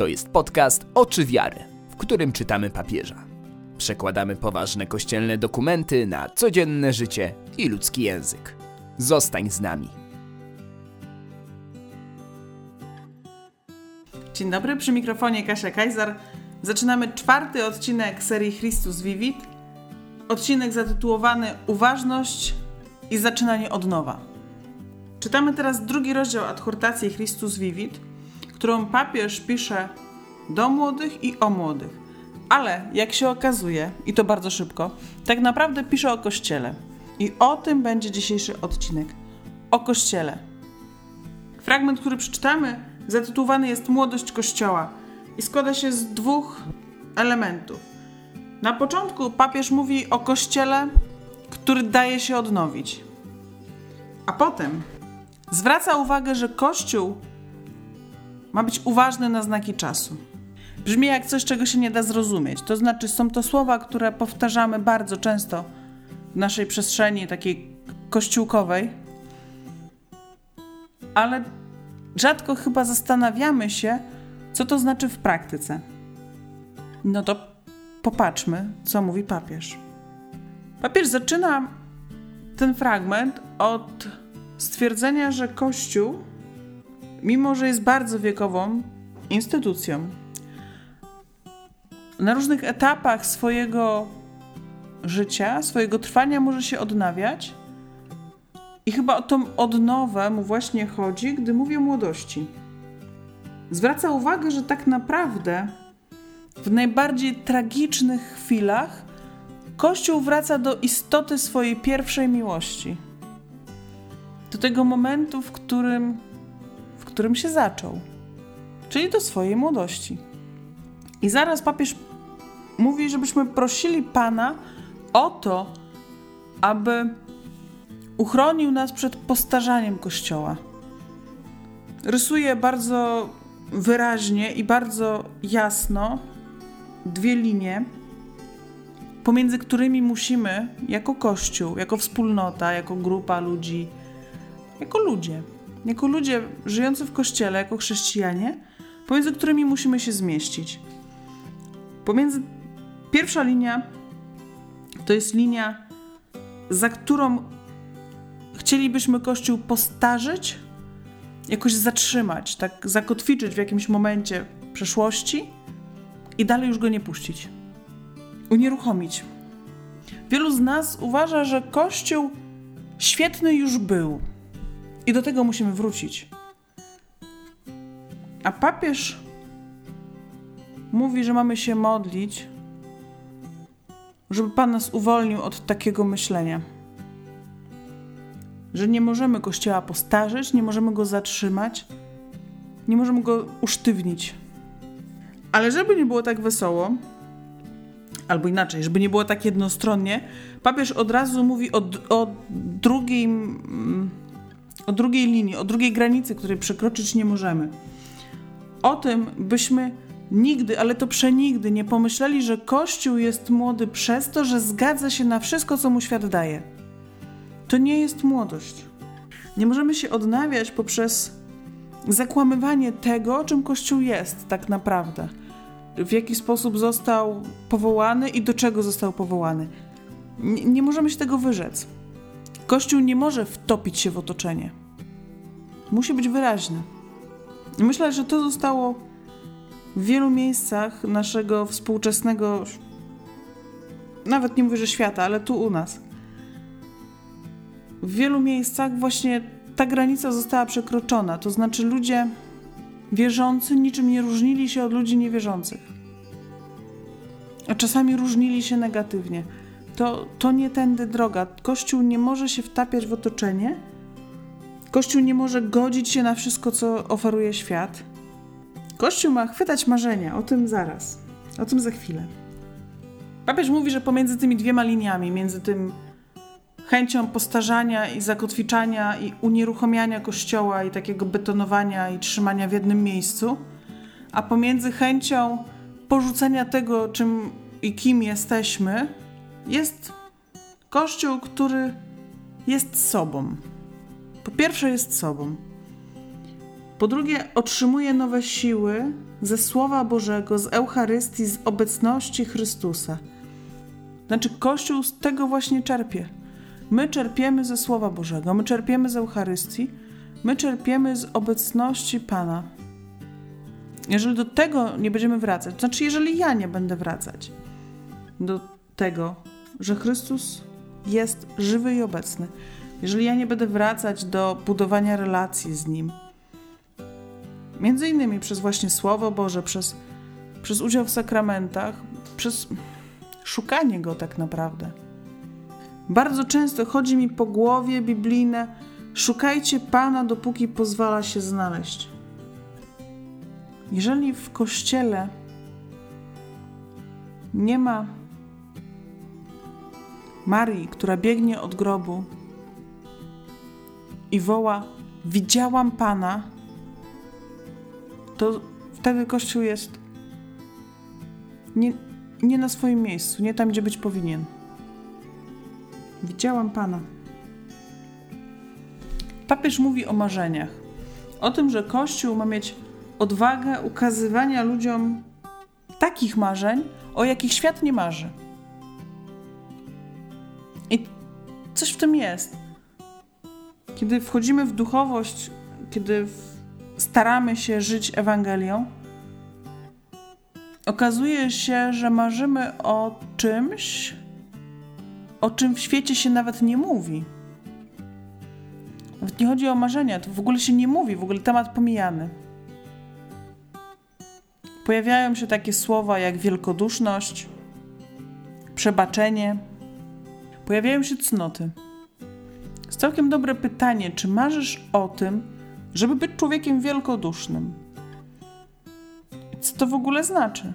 To jest podcast Oczy Wiary, w którym czytamy papieża. Przekładamy poważne kościelne dokumenty na codzienne życie i ludzki język. Zostań z nami. Dzień dobry, przy mikrofonie Kasia Kajzar. Zaczynamy czwarty odcinek serii Christus Vivit. Odcinek zatytułowany Uważność i zaczynanie od nowa. Czytamy teraz drugi rozdział adhortacji Christus Vivit, którą papież pisze do młodych i o młodych. Ale jak się okazuje, i to bardzo szybko, tak naprawdę pisze o Kościele. I o tym będzie dzisiejszy odcinek. O Kościele. Fragment, który przeczytamy, zatytułowany jest Młodość Kościoła i składa się z dwóch elementów. Na początku papież mówi o Kościele, który daje się odnowić. A potem zwraca uwagę, że Kościół ma być uważny na znaki czasu. Brzmi jak coś, czego się nie da zrozumieć. To znaczy, są to słowa, które powtarzamy bardzo często w naszej przestrzeni takiej kościółkowej, ale rzadko chyba zastanawiamy się, co to znaczy w praktyce. No to popatrzmy, co mówi papież. Papież zaczyna ten fragment od stwierdzenia, że Kościół mimo że jest bardzo wiekową instytucją, na różnych etapach swojego życia, swojego trwania może się odnawiać. I chyba o tą odnowę mu właśnie chodzi, gdy mówi o młodości. Zwraca uwagę, że tak naprawdę w najbardziej tragicznych chwilach Kościół wraca do istoty swojej pierwszej miłości. Do tego momentu, w którym którym się zaczął, czyli do swojej młodości. I zaraz papież mówi, żebyśmy prosili Pana o to, aby uchronił nas przed postarzaniem Kościoła. Rysuje bardzo wyraźnie i bardzo jasno dwie linie, pomiędzy którymi musimy, jako Kościół, jako wspólnota, jako grupa ludzi, jako ludzie, jako ludzie żyjący w kościele, jako chrześcijanie, pomiędzy którymi musimy się zmieścić. Pomiędzy pierwsza linia to jest linia, za którą chcielibyśmy Kościół postarzyć, jakoś zatrzymać, tak zakotwiczyć w jakimś momencie przeszłości i dalej już go nie puścić. Unieruchomić. Wielu z nas uważa, że Kościół świetny już był i do tego musimy wrócić. A papież mówi, że mamy się modlić, żeby Pan nas uwolnił od takiego myślenia. Że nie możemy Kościoła postarzyć, nie możemy go zatrzymać, nie możemy go usztywnić. Ale żeby nie było tak wesoło, albo inaczej, żeby nie było tak jednostronnie, papież od razu mówi o, o drugim mm, o drugiej linii, o drugiej granicy, której przekroczyć nie możemy. O tym byśmy nigdy, ale to przenigdy nie pomyśleli, że Kościół jest młody przez to, że zgadza się na wszystko, co mu świat daje. To nie jest młodość. Nie możemy się odnawiać poprzez zakłamywanie tego, czym Kościół jest tak naprawdę. W jaki sposób został powołany i do czego został powołany. Nie, nie możemy się tego wyrzec. Kościół nie może wtopić się w otoczenie. Musi być wyraźny. Myślę, że to zostało w wielu miejscach naszego współczesnego, nawet nie mówię, że świata, ale tu u nas. W wielu miejscach właśnie ta granica została przekroczona. To znaczy, ludzie wierzący niczym nie różnili się od ludzi niewierzących. A czasami różnili się negatywnie to, to nie tędy droga. Kościół nie może się wtapiać w otoczenie. Kościół nie może godzić się na wszystko, co oferuje świat. Kościół ma chwytać marzenia, o tym zaraz, o tym za chwilę. Papież mówi, że pomiędzy tymi dwiema liniami, między tym chęcią postarzania i zakotwiczania i unieruchomiania kościoła i takiego betonowania i trzymania w jednym miejscu, a pomiędzy chęcią porzucenia tego, czym i kim jesteśmy, jest Kościół, który jest sobą. Po pierwsze, jest sobą. Po drugie, otrzymuje nowe siły ze Słowa Bożego, z Eucharystii, z obecności Chrystusa. Znaczy, Kościół z tego właśnie czerpie. My czerpiemy ze Słowa Bożego, my czerpiemy z Eucharystii, my czerpiemy z obecności Pana. Jeżeli do tego nie będziemy wracać, to znaczy, jeżeli ja nie będę wracać do tego, że Chrystus jest żywy i obecny, jeżeli ja nie będę wracać do budowania relacji z Nim, między innymi przez właśnie Słowo Boże, przez, przez udział w sakramentach, przez szukanie Go tak naprawdę. Bardzo często chodzi mi po głowie biblijne: szukajcie Pana, dopóki pozwala się znaleźć. Jeżeli w kościele nie ma Marii, która biegnie od grobu i woła: Widziałam Pana, to wtedy Kościół jest nie, nie na swoim miejscu, nie tam, gdzie być powinien. Widziałam Pana. Papież mówi o marzeniach. O tym, że Kościół ma mieć odwagę ukazywania ludziom takich marzeń, o jakich świat nie marzy. Coś w tym jest. Kiedy wchodzimy w duchowość, kiedy staramy się żyć Ewangelią, okazuje się, że marzymy o czymś, o czym w świecie się nawet nie mówi. Nawet nie chodzi o marzenia, to w ogóle się nie mówi, w ogóle temat pomijany. Pojawiają się takie słowa jak wielkoduszność, przebaczenie, pojawiają się cnoty. Jest całkiem dobre pytanie, czy marzysz o tym, żeby być człowiekiem wielkodusznym? Co to w ogóle znaczy?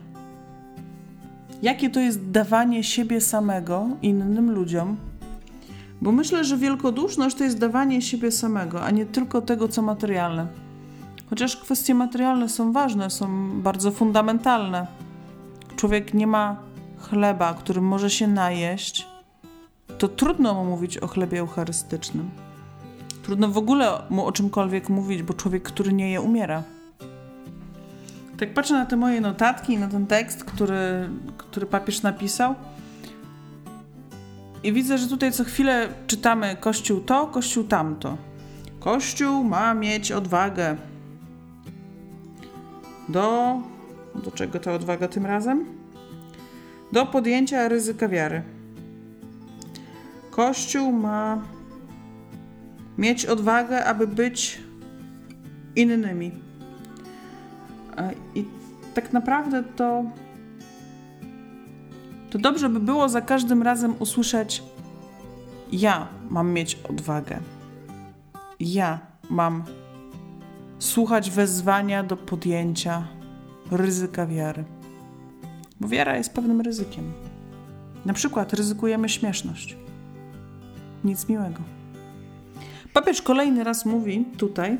Jakie to jest dawanie siebie samego innym ludziom? Bo myślę, że wielkoduszność to jest dawanie siebie samego, a nie tylko tego, co materialne. Chociaż kwestie materialne są ważne, są bardzo fundamentalne. Człowiek nie ma chleba, którym może się najeść, to trudno mu mówić o chlebie eucharystycznym. Trudno w ogóle mu o czymkolwiek mówić, bo człowiek, który nie je, umiera. Tak patrzę na te moje notatki i na ten tekst, który, który papież napisał. I widzę, że tutaj co chwilę czytamy Kościół to, Kościół tamto. Kościół ma mieć odwagę. Do. Do czego ta odwaga tym razem? Do podjęcia ryzyka wiary. Kościół ma mieć odwagę, aby być innymi. I tak naprawdę to, to dobrze by było za każdym razem usłyszeć: Ja mam mieć odwagę. Ja mam słuchać wezwania do podjęcia ryzyka wiary. Bo wiara jest pewnym ryzykiem. Na przykład ryzykujemy śmieszność. Nic miłego. Papież kolejny raz mówi tutaj,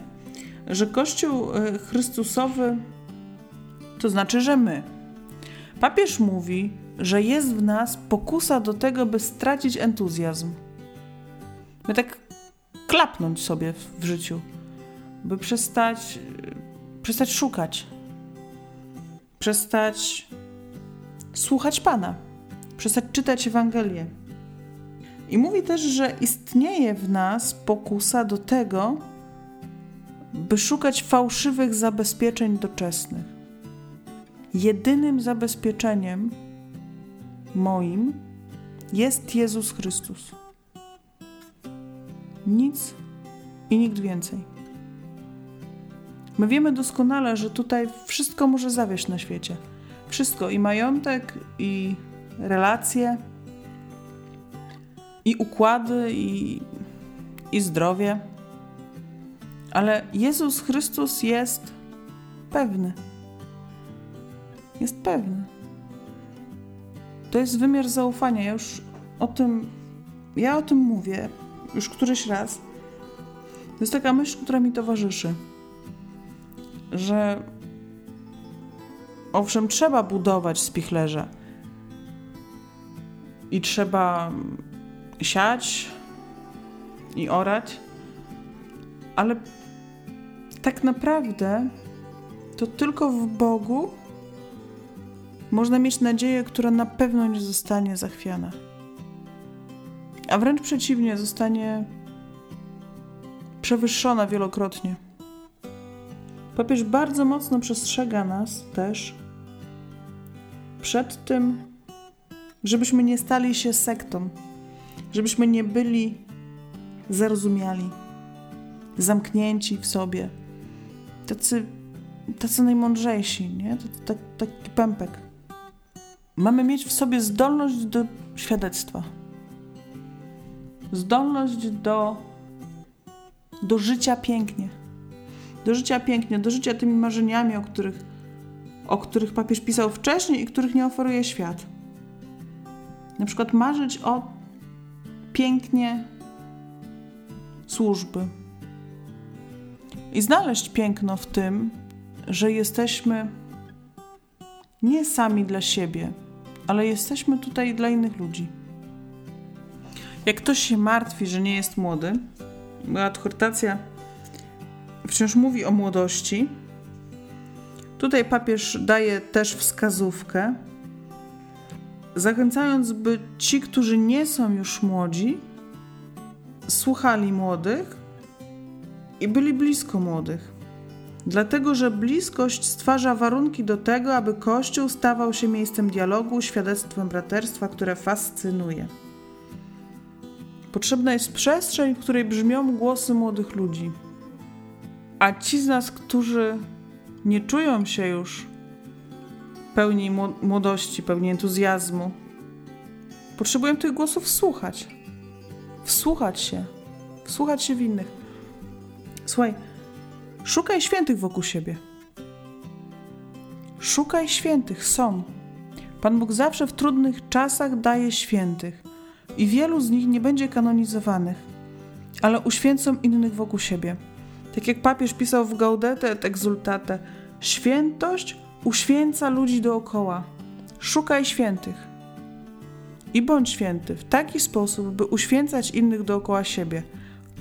że Kościół e, Chrystusowy to znaczy, że my. Papież mówi, że jest w nas pokusa do tego, by stracić entuzjazm. By tak klapnąć sobie w, życiu, by przestać, przestać szukać, przestać słuchać Pana, przestać czytać Ewangelię. I mówi też, że istnieje w nas pokusa do tego, by szukać fałszywych zabezpieczeń doczesnych. Jedynym zabezpieczeniem moim jest Jezus Chrystus. Nic i nikt więcej. My wiemy doskonale, że tutaj wszystko może zawieść na świecie. Wszystko i majątek, i relacje, i układy, i, i zdrowie. Ale Jezus Chrystus jest pewny. Jest pewny. To jest wymiar zaufania. Ja już o tym, ja o tym mówię już któryś raz. To jest taka myśl, która mi towarzyszy, że owszem, trzeba budować spichlerze i trzeba siać i orać, ale tak naprawdę to tylko w Bogu można mieć nadzieję, która na pewno nie zostanie zachwiana. A wręcz przeciwnie, zostanie przewyższona wielokrotnie. Papież bardzo mocno przestrzega nas też przed tym, żebyśmy nie stali się sektą, żebyśmy nie byli zarozumiali, zamknięci w sobie, tacy, tacy najmądrzejsi, nie? Taki pępek. Mamy mieć w sobie zdolność do świadectwa, zdolność do, do życia pięknie, do życia pięknie, do życia tymi marzeniami, o których, o których papież pisał wcześniej i których nie oferuje świat. Na przykład marzyć o pięknie służby. I znaleźć piękno w tym, że jesteśmy nie sami dla siebie, ale jesteśmy tutaj dla innych ludzi. Jak ktoś się martwi, że nie jest młody, moja adhortacja wciąż mówi o młodości. Tutaj papież daje też wskazówkę, zachęcając, by ci, którzy nie są już młodzi, słuchali młodych i byli blisko młodych. Dlatego, że bliskość stwarza warunki do tego, aby Kościół stawał się miejscem dialogu, świadectwem braterstwa, które fascynuje. Potrzebna jest przestrzeń, w której brzmią głosy młodych ludzi. A ci z nas, którzy nie czują się już pełni młodości, pełni entuzjazmu, potrzebują tych głosów słuchać. Wsłuchać się, wsłuchać się w innych. Słuchaj, szukaj świętych wokół siebie. Szukaj świętych, są. Pan Bóg zawsze w trudnych czasach daje świętych i wielu z nich nie będzie kanonizowanych, ale uświęcą innych wokół siebie. Tak jak papież pisał w Gaudete et Exultate, świętość uświęca ludzi dookoła. Szukaj świętych i bądź święty w taki sposób, by uświęcać innych dookoła siebie.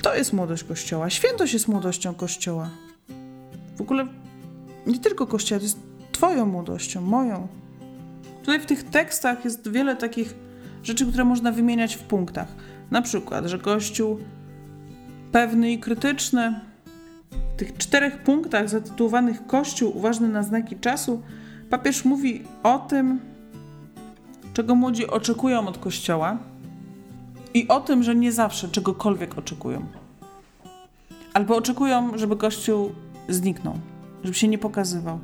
To jest młodość Kościoła. Świętość jest młodością Kościoła. W ogóle nie tylko Kościoła, to jest Twoją młodością, moją. Tutaj w tych tekstach jest wiele takich rzeczy, które można wymieniać w punktach. Na przykład, że Kościół pewny i krytyczny. Tych czterech punktach zatytułowanych Kościół uważny na znaki czasu, papież mówi o tym, czego młodzi oczekują od Kościoła i o tym, że nie zawsze czegokolwiek oczekują. Albo oczekują, żeby Kościół zniknął, żeby się nie pokazywał.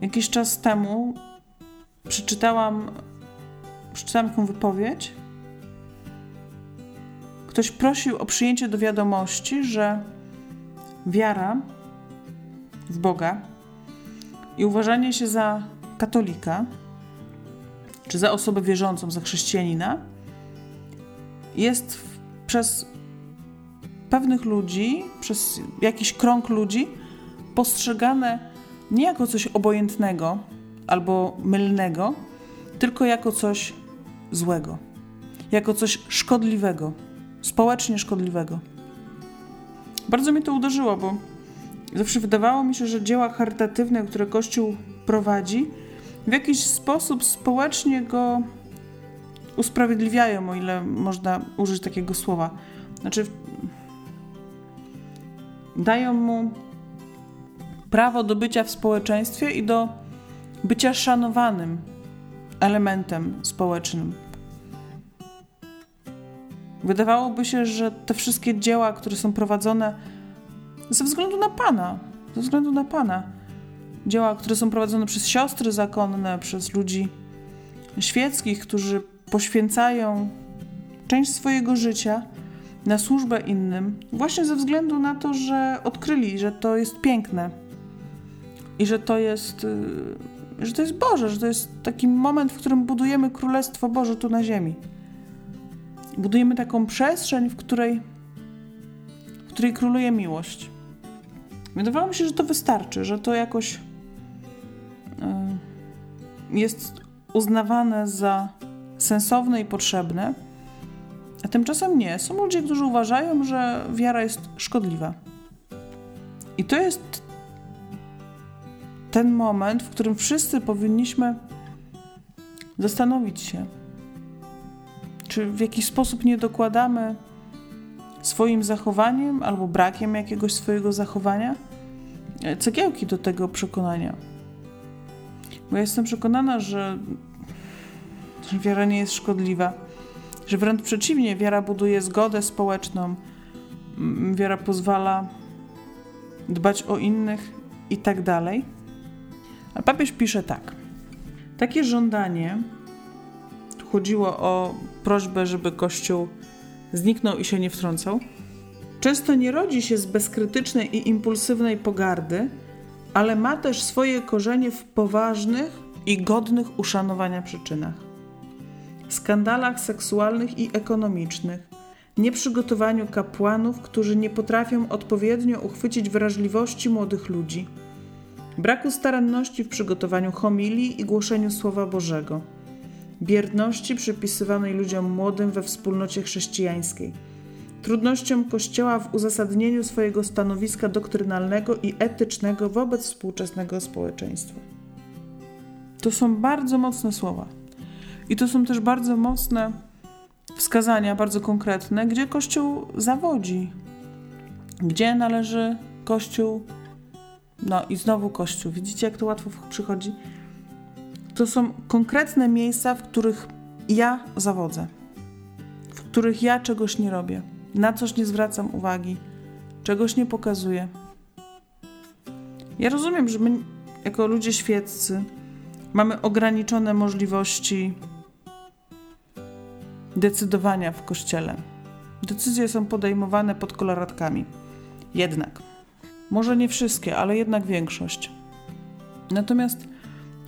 Jakiś czas temu przeczytałam, przeczytałam taką wypowiedź. Ktoś prosił o przyjęcie do wiadomości, że wiara w Boga i uważanie się za katolika czy za osobę wierzącą, za chrześcijanina, jest przez pewnych ludzi, przez jakiś krąg ludzi postrzegane nie jako coś obojętnego albo mylnego, tylko jako coś złego, jako coś szkodliwego, społecznie szkodliwego. Bardzo mnie to uderzyło, bo zawsze wydawało mi się, że dzieła charytatywne, które Kościół prowadzi, w jakiś sposób społecznie go usprawiedliwiają, o ile można użyć takiego słowa. Znaczy, dają mu prawo do bycia w społeczeństwie i do bycia szanowanym elementem społecznym. Wydawałoby się, że te wszystkie dzieła, które są prowadzone ze względu na Pana, ze względu na Pana, dzieła, które są prowadzone przez siostry zakonne, przez ludzi świeckich, którzy poświęcają część swojego życia na służbę innym, właśnie ze względu na to, że odkryli, że to jest piękne i że to jest, y, że to jest Boże, że to jest taki moment, w którym budujemy Królestwo Boże tu na ziemi. Budujemy taką przestrzeń, w której, w której króluje miłość. Wydawało mi się, że to wystarczy, że to jakoś Y, jest uznawane za sensowne i potrzebne, a tymczasem nie. Są ludzie, którzy uważają, że wiara jest szkodliwa. I to jest ten moment, w którym wszyscy powinniśmy zastanowić się, czy w jakiś sposób nie dokładamy swoim zachowaniem albo brakiem jakiegoś swojego zachowania cegiełki do tego przekonania. Bo ja jestem przekonana, że, wiara nie jest szkodliwa, że wręcz przeciwnie, wiara buduje zgodę społeczną, wiara pozwala dbać o innych i tak dalej. A papież pisze tak. Takie żądanie, chodziło o prośbę, żeby Kościół zniknął i się nie wtrącał, często nie rodzi się z bezkrytycznej i impulsywnej pogardy, ale ma też swoje korzenie w poważnych i godnych uszanowania przyczynach. Skandalach seksualnych i ekonomicznych, nieprzygotowaniu kapłanów, którzy nie potrafią odpowiednio uchwycić wrażliwości młodych ludzi, braku staranności w przygotowaniu homilii i głoszeniu Słowa Bożego, bierności przypisywanej ludziom młodym we wspólnocie chrześcijańskiej, trudnościom Kościoła w uzasadnieniu swojego stanowiska doktrynalnego i etycznego wobec współczesnego społeczeństwa. To są bardzo mocne słowa. I to są też bardzo mocne wskazania, bardzo konkretne, gdzie Kościół zawodzi, gdzie należy Kościół, no i znowu Kościół. Widzicie, jak to łatwo przychodzi? To są konkretne miejsca, w których ja zawodzę, w których ja czegoś nie robię, na coś nie zwracam uwagi, czegoś nie pokazuję. Ja rozumiem, że my, jako ludzie świeccy, mamy ograniczone możliwości decydowania w kościele. Decyzje są podejmowane pod koloratkami. Jednak, może nie wszystkie, ale jednak większość. Natomiast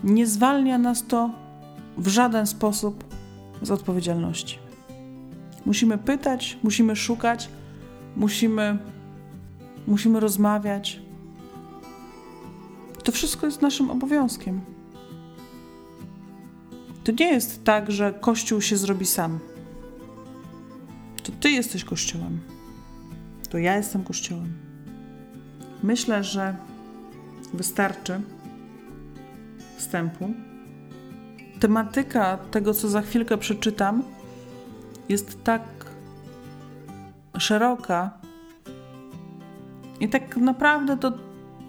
nie zwalnia nas to w żaden sposób z odpowiedzialności. Musimy pytać, musimy szukać, musimy, musimy rozmawiać. To wszystko jest naszym obowiązkiem. To nie jest tak, że Kościół się zrobi sam. To Ty jesteś Kościołem. To ja jestem Kościołem. Myślę, że wystarczy wstępu. Tematyka tego, co za chwilkę przeczytam, jest tak szeroka i tak naprawdę to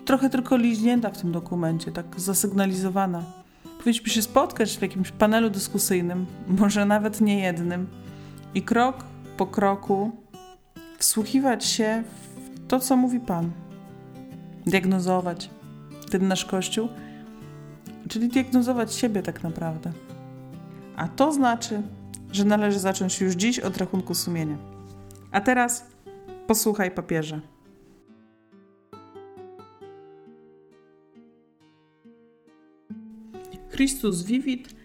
trochę tylko liźnięta w tym dokumencie, tak zasygnalizowana. Powinniśmy się spotkać w jakimś panelu dyskusyjnym, może nawet nie jednym, i krok po kroku wsłuchiwać się w to, co mówi Pan. Diagnozować ten nasz Kościół, czyli diagnozować siebie tak naprawdę. A to znaczy, że należy zacząć już dziś od rachunku sumienia. A teraz posłuchaj papieża. Chrystus Vivit,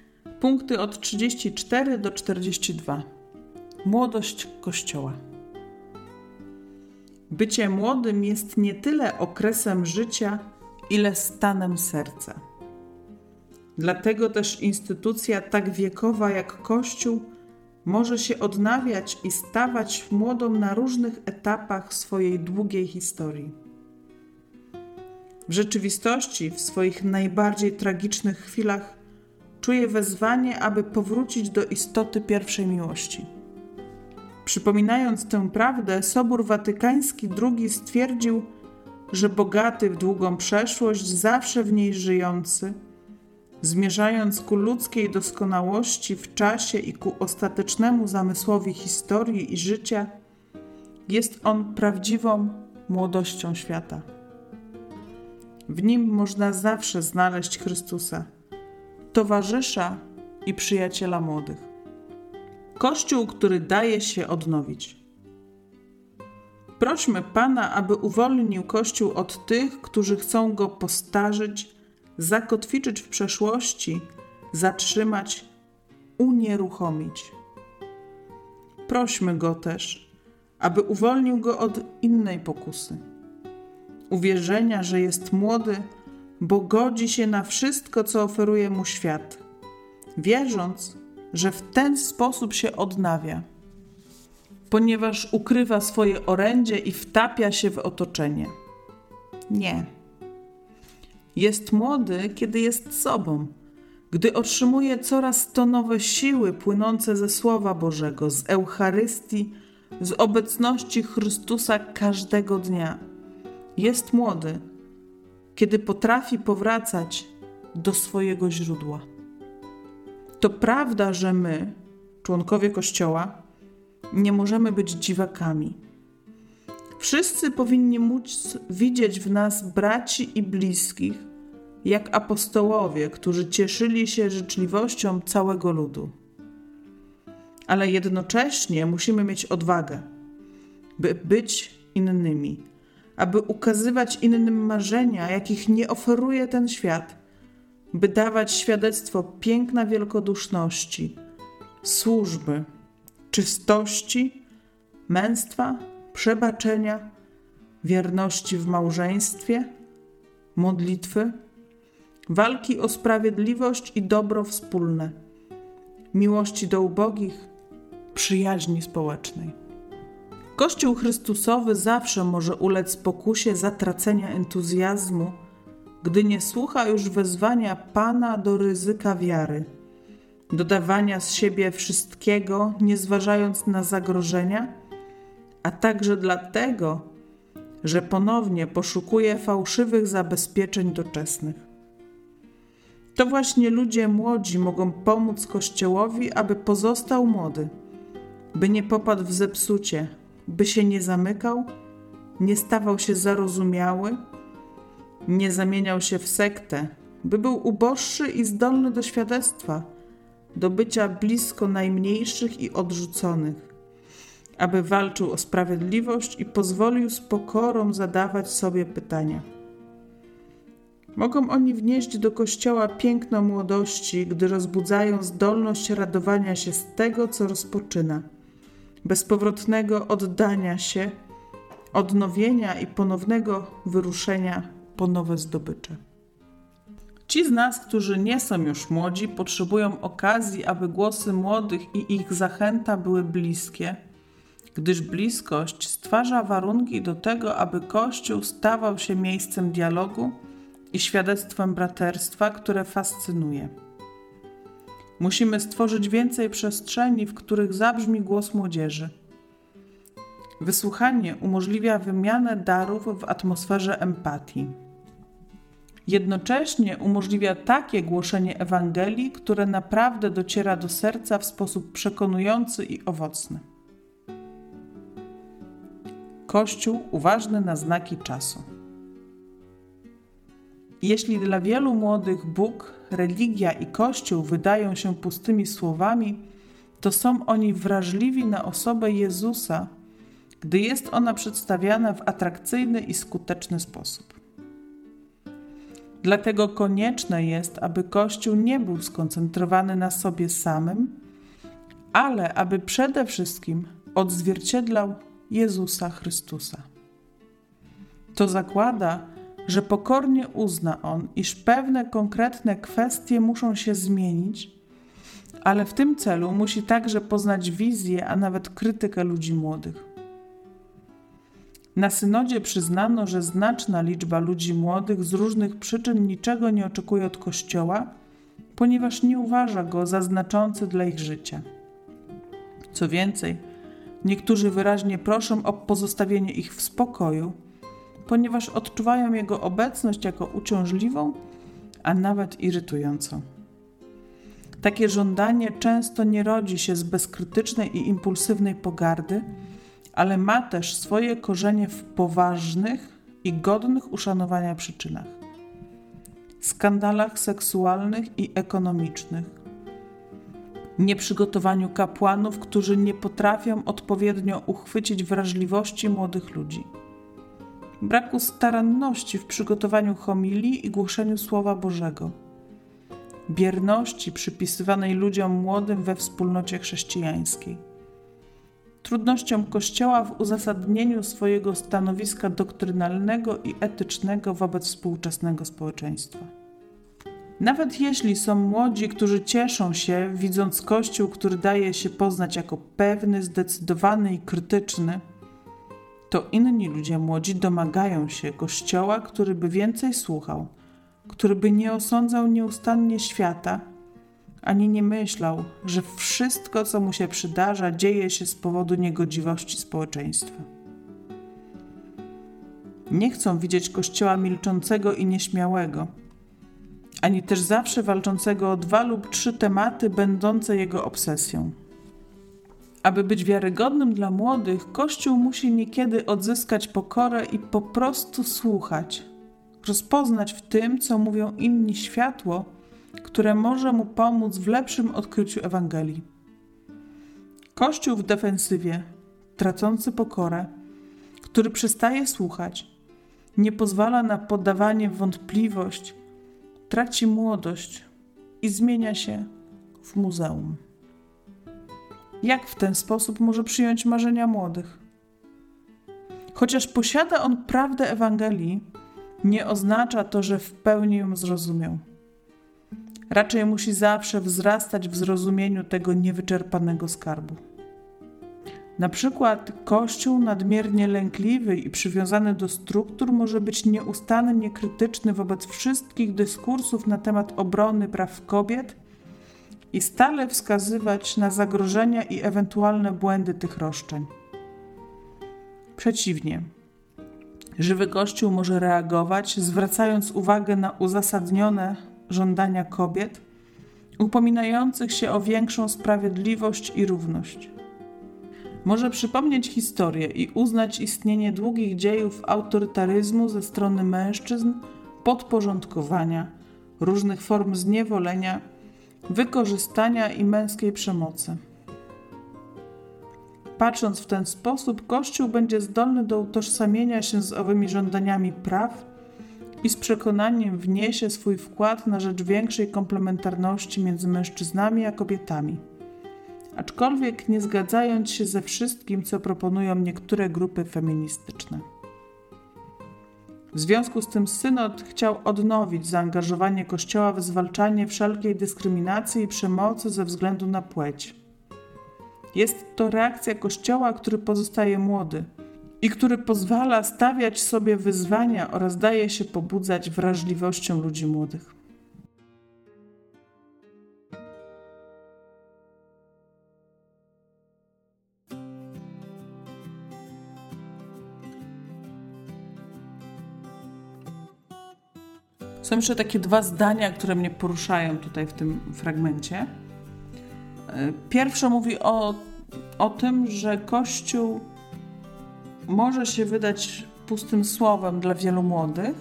punkty od 34 do 42. Młodość Kościoła. Bycie młodym jest nie tyle okresem życia, ile stanem serca. Dlatego też instytucja tak wiekowa jak Kościół może się odnawiać i stawać młodą na różnych etapach swojej długiej historii. W rzeczywistości, w swoich najbardziej tragicznych chwilach, czuje wezwanie, aby powrócić do istoty pierwszej miłości. Przypominając tę prawdę, Sobór Watykański II stwierdził, że bogaty w długą przeszłość, zawsze w niej żyjący, zmierzając ku ludzkiej doskonałości w czasie i ku ostatecznemu zamysłowi historii i życia, jest on prawdziwą młodością świata. W nim można zawsze znaleźć Chrystusa, towarzysza i przyjaciela młodych. Kościół, który daje się odnowić. Prośmy Pana, aby uwolnił Kościół od tych, którzy chcą go postarzyć, zakotwiczyć w przeszłości, zatrzymać, unieruchomić. Prośmy go też, aby uwolnił go od innej pokusy uwierzenia, że jest młody, bo godzi się na wszystko, co oferuje mu świat, wierząc, że w ten sposób się odnawia, ponieważ ukrywa swoje orędzie i wtapia się w otoczenie. Nie. Jest młody, kiedy jest sobą, gdy otrzymuje coraz to nowe siły płynące ze Słowa Bożego, z Eucharystii, z obecności Chrystusa każdego dnia. Jest młody, kiedy potrafi powracać do swojego źródła. To prawda, że my, członkowie Kościoła, nie możemy być dziwakami. Wszyscy powinni móc widzieć w nas braci i bliskich, jak apostołowie, którzy cieszyli się życzliwością całego ludu. Ale jednocześnie musimy mieć odwagę, by być innymi, aby ukazywać innym marzenia, jakich nie oferuje ten świat, by dawać świadectwo piękna wielkoduszności, służby, czystości, męstwa, przebaczenia, wierności w małżeństwie, modlitwy, walki o sprawiedliwość i dobro wspólne, miłości do ubogich, przyjaźni społecznej. Kościół Chrystusowy zawsze może ulec pokusie zatracenia entuzjazmu, gdy nie słucha już wezwania Pana do ryzyka wiary, dodawania z siebie wszystkiego, nie zważając na zagrożenia, a także dlatego, że ponownie poszukuje fałszywych zabezpieczeń doczesnych. To właśnie ludzie młodzi mogą pomóc Kościołowi, aby pozostał młody, by nie popadł w zepsucie, by się nie zamykał, nie stawał się zarozumiały, nie zamieniał się w sektę, by był uboższy i zdolny do świadectwa, do bycia blisko najmniejszych i odrzuconych, aby walczył o sprawiedliwość i pozwolił z pokorą zadawać sobie pytania. Mogą oni wnieść do kościoła piękno młodości, gdy rozbudzają zdolność radowania się z tego, co rozpoczyna, bezpowrotnego oddania się, odnowienia i ponownego wyruszenia po nowe zdobycze. Ci z nas, którzy nie są już młodzi, potrzebują okazji, aby głosy młodych i ich zachęta były bliskie, gdyż bliskość stwarza warunki do tego, aby Kościół stawał się miejscem dialogu i świadectwem braterstwa, które fascynuje. Musimy stworzyć więcej przestrzeni, w których zabrzmi głos młodzieży. Wysłuchanie umożliwia wymianę darów w atmosferze empatii. Jednocześnie umożliwia takie głoszenie Ewangelii, które naprawdę dociera do serca w sposób przekonujący i owocny. Kościół uważny na znaki czasu. Jeśli dla wielu młodych Bóg, religia i Kościół wydają się pustymi słowami, to są oni wrażliwi na osobę Jezusa, gdy jest ona przedstawiana w atrakcyjny i skuteczny sposób. Dlatego konieczne jest, aby Kościół nie był skoncentrowany na sobie samym, ale aby przede wszystkim odzwierciedlał Jezusa Chrystusa. To zakłada, że pokornie uzna on, iż pewne konkretne kwestie muszą się zmienić, ale w tym celu musi także poznać wizję, a nawet krytykę ludzi młodych. Na synodzie przyznano, że znaczna liczba ludzi młodych z różnych przyczyn niczego nie oczekuje od Kościoła, ponieważ nie uważa go za znaczący dla ich życia. Co więcej, niektórzy wyraźnie proszą o pozostawienie ich w spokoju, ponieważ odczuwają jego obecność jako uciążliwą, a nawet irytującą. Takie żądanie często nie rodzi się z bezkrytycznej i impulsywnej pogardy, ale ma też swoje korzenie w poważnych i godnych uszanowania przyczynach skandalach seksualnych i ekonomicznych, nieprzygotowaniu kapłanów, którzy nie potrafią odpowiednio uchwycić wrażliwości młodych ludzi, braku staranności w przygotowaniu homilii i głoszeniu Słowa Bożego, bierności przypisywanej ludziom młodym we wspólnocie chrześcijańskiej. Trudnościom Kościoła w uzasadnieniu swojego stanowiska doktrynalnego i etycznego wobec współczesnego społeczeństwa. Nawet jeśli są młodzi, którzy cieszą się, widząc Kościół, który daje się poznać jako pewny, zdecydowany i krytyczny, to inni ludzie młodzi domagają się kościoła, który by więcej słuchał, który by nie osądzał nieustannie świata, ani nie myślał, że wszystko, co mu się przydarza, dzieje się z powodu niegodziwości społeczeństwa. Nie chcą widzieć kościoła milczącego i nieśmiałego, ani też zawsze walczącego o dwa lub trzy tematy będące jego obsesją. Aby być wiarygodnym dla młodych, Kościół musi niekiedy odzyskać pokorę i po prostu słuchać, rozpoznać w tym, co mówią inni światło, które może mu pomóc w lepszym odkryciu Ewangelii. Kościół w defensywie, tracący pokorę, który przestaje słuchać, nie pozwala na poddawanie wątpliwość, traci młodość i zmienia się w muzeum. Jak w ten sposób może przyjąć marzenia młodych? Chociaż posiada on prawdę Ewangelii, nie oznacza to, że w pełni ją zrozumiał. Raczej musi zawsze wzrastać w zrozumieniu tego niewyczerpanego skarbu. Na przykład Kościół nadmiernie lękliwy i przywiązany do struktur może być nieustannie krytyczny wobec wszystkich dyskursów na temat obrony praw kobiet i stale wskazywać na zagrożenia i ewentualne błędy tych roszczeń. Przeciwnie, żywy Kościół może reagować, zwracając uwagę na uzasadnione żądania kobiet, upominających się o większą sprawiedliwość i równość. Może przypomnieć historię i uznać istnienie długich dziejów autorytaryzmu ze strony mężczyzn, podporządkowania, różnych form zniewolenia, wykorzystania i męskiej przemocy. Patrząc w ten sposób, Kościół będzie zdolny do utożsamienia się z owymi żądaniami praw i z przekonaniem wniesie swój wkład na rzecz większej komplementarności między mężczyznami a kobietami. Aczkolwiek nie zgadzając się ze wszystkim, co proponują niektóre grupy feministyczne. W związku z tym synod chciał odnowić zaangażowanie Kościoła w zwalczanie wszelkiej dyskryminacji i przemocy ze względu na płeć. Jest to reakcja Kościoła, który pozostaje młody i który pozwala stawiać sobie wyzwania oraz daje się pobudzać wrażliwością ludzi młodych. Są jeszcze takie dwa zdania, które mnie poruszają tutaj w tym fragmencie. E, pierwsze mówi o, o tym, że Kościół może się wydać pustym słowem dla wielu młodych.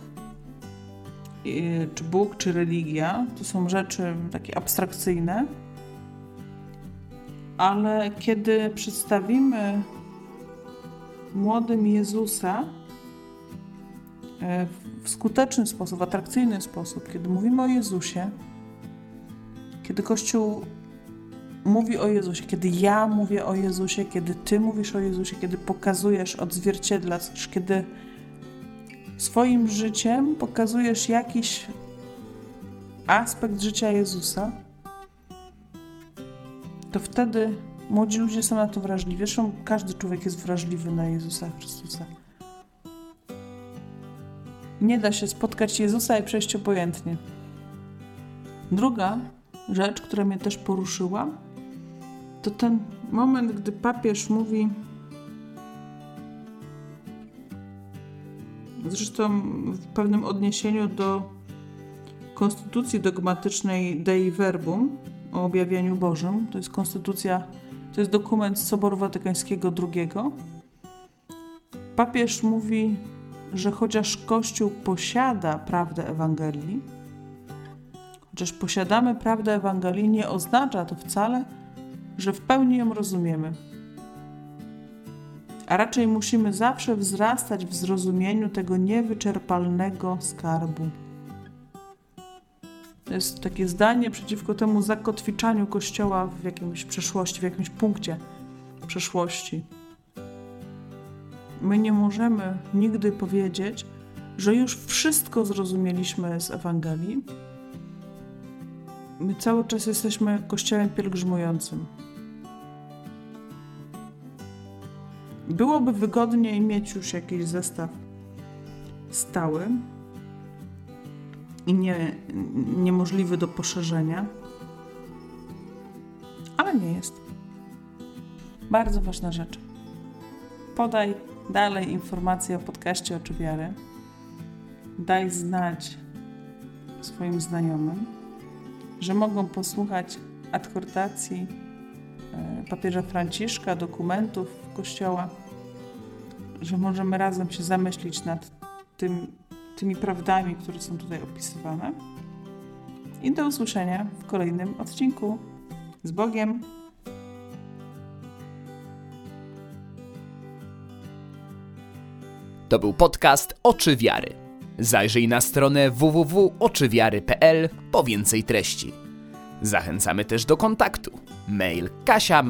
Czy Bóg, czy religia to są rzeczy takie abstrakcyjne, ale kiedy przedstawimy młodym Jezusa e, w skuteczny sposób, atrakcyjny sposób, kiedy mówimy o Jezusie, kiedy Kościół mówi o Jezusie, kiedy ja mówię o Jezusie, kiedy Ty mówisz o Jezusie, kiedy pokazujesz, odzwierciedlasz, kiedy swoim życiem pokazujesz jakiś aspekt życia Jezusa, to wtedy młodzi ludzie są na to wrażliwi. Zresztą każdy człowiek jest wrażliwy na Jezusa Chrystusa. Nie da się spotkać Jezusa i przejść obojętnie. Druga rzecz, która mnie też poruszyła, to ten moment, gdy papież mówi, zresztą w pewnym odniesieniu do konstytucji dogmatycznej Dei Verbum o objawieniu Bożym, to jest konstytucja, to jest dokument Soboru Watykańskiego II. Papież mówi, że chociaż Kościół posiada prawdę Ewangelii, chociaż posiadamy prawdę Ewangelii, nie oznacza to wcale, że w pełni ją rozumiemy. A raczej musimy zawsze wzrastać w zrozumieniu tego niewyczerpalnego skarbu. To jest takie zdanie przeciwko temu zakotwiczaniu Kościoła w jakimś przeszłości, w jakimś punkcie przeszłości. My nie możemy nigdy powiedzieć, że już wszystko zrozumieliśmy z Ewangelii. My cały czas jesteśmy kościołem pielgrzymującym. byłoby wygodniej mieć już jakiś zestaw stały i nie, niemożliwy do poszerzenia, ale nie jest. Bardzo ważna rzecz. Podaj dalej informacje o podcaście Oczy Wiary. Daj znać swoim znajomym, że mogą posłuchać adhortacji e, papieża Franciszka, dokumentów Kościoła, że możemy razem się zamyślić nad tym, tymi prawdami, które są tutaj opisywane. I do usłyszenia w kolejnym odcinku. Z Bogiem! To był podcast Oczy Wiary. Zajrzyj na stronę www.oczywiary.pl po więcej treści. Zachęcamy też do kontaktu. Mail kasia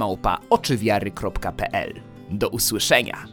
Do usłyszenia.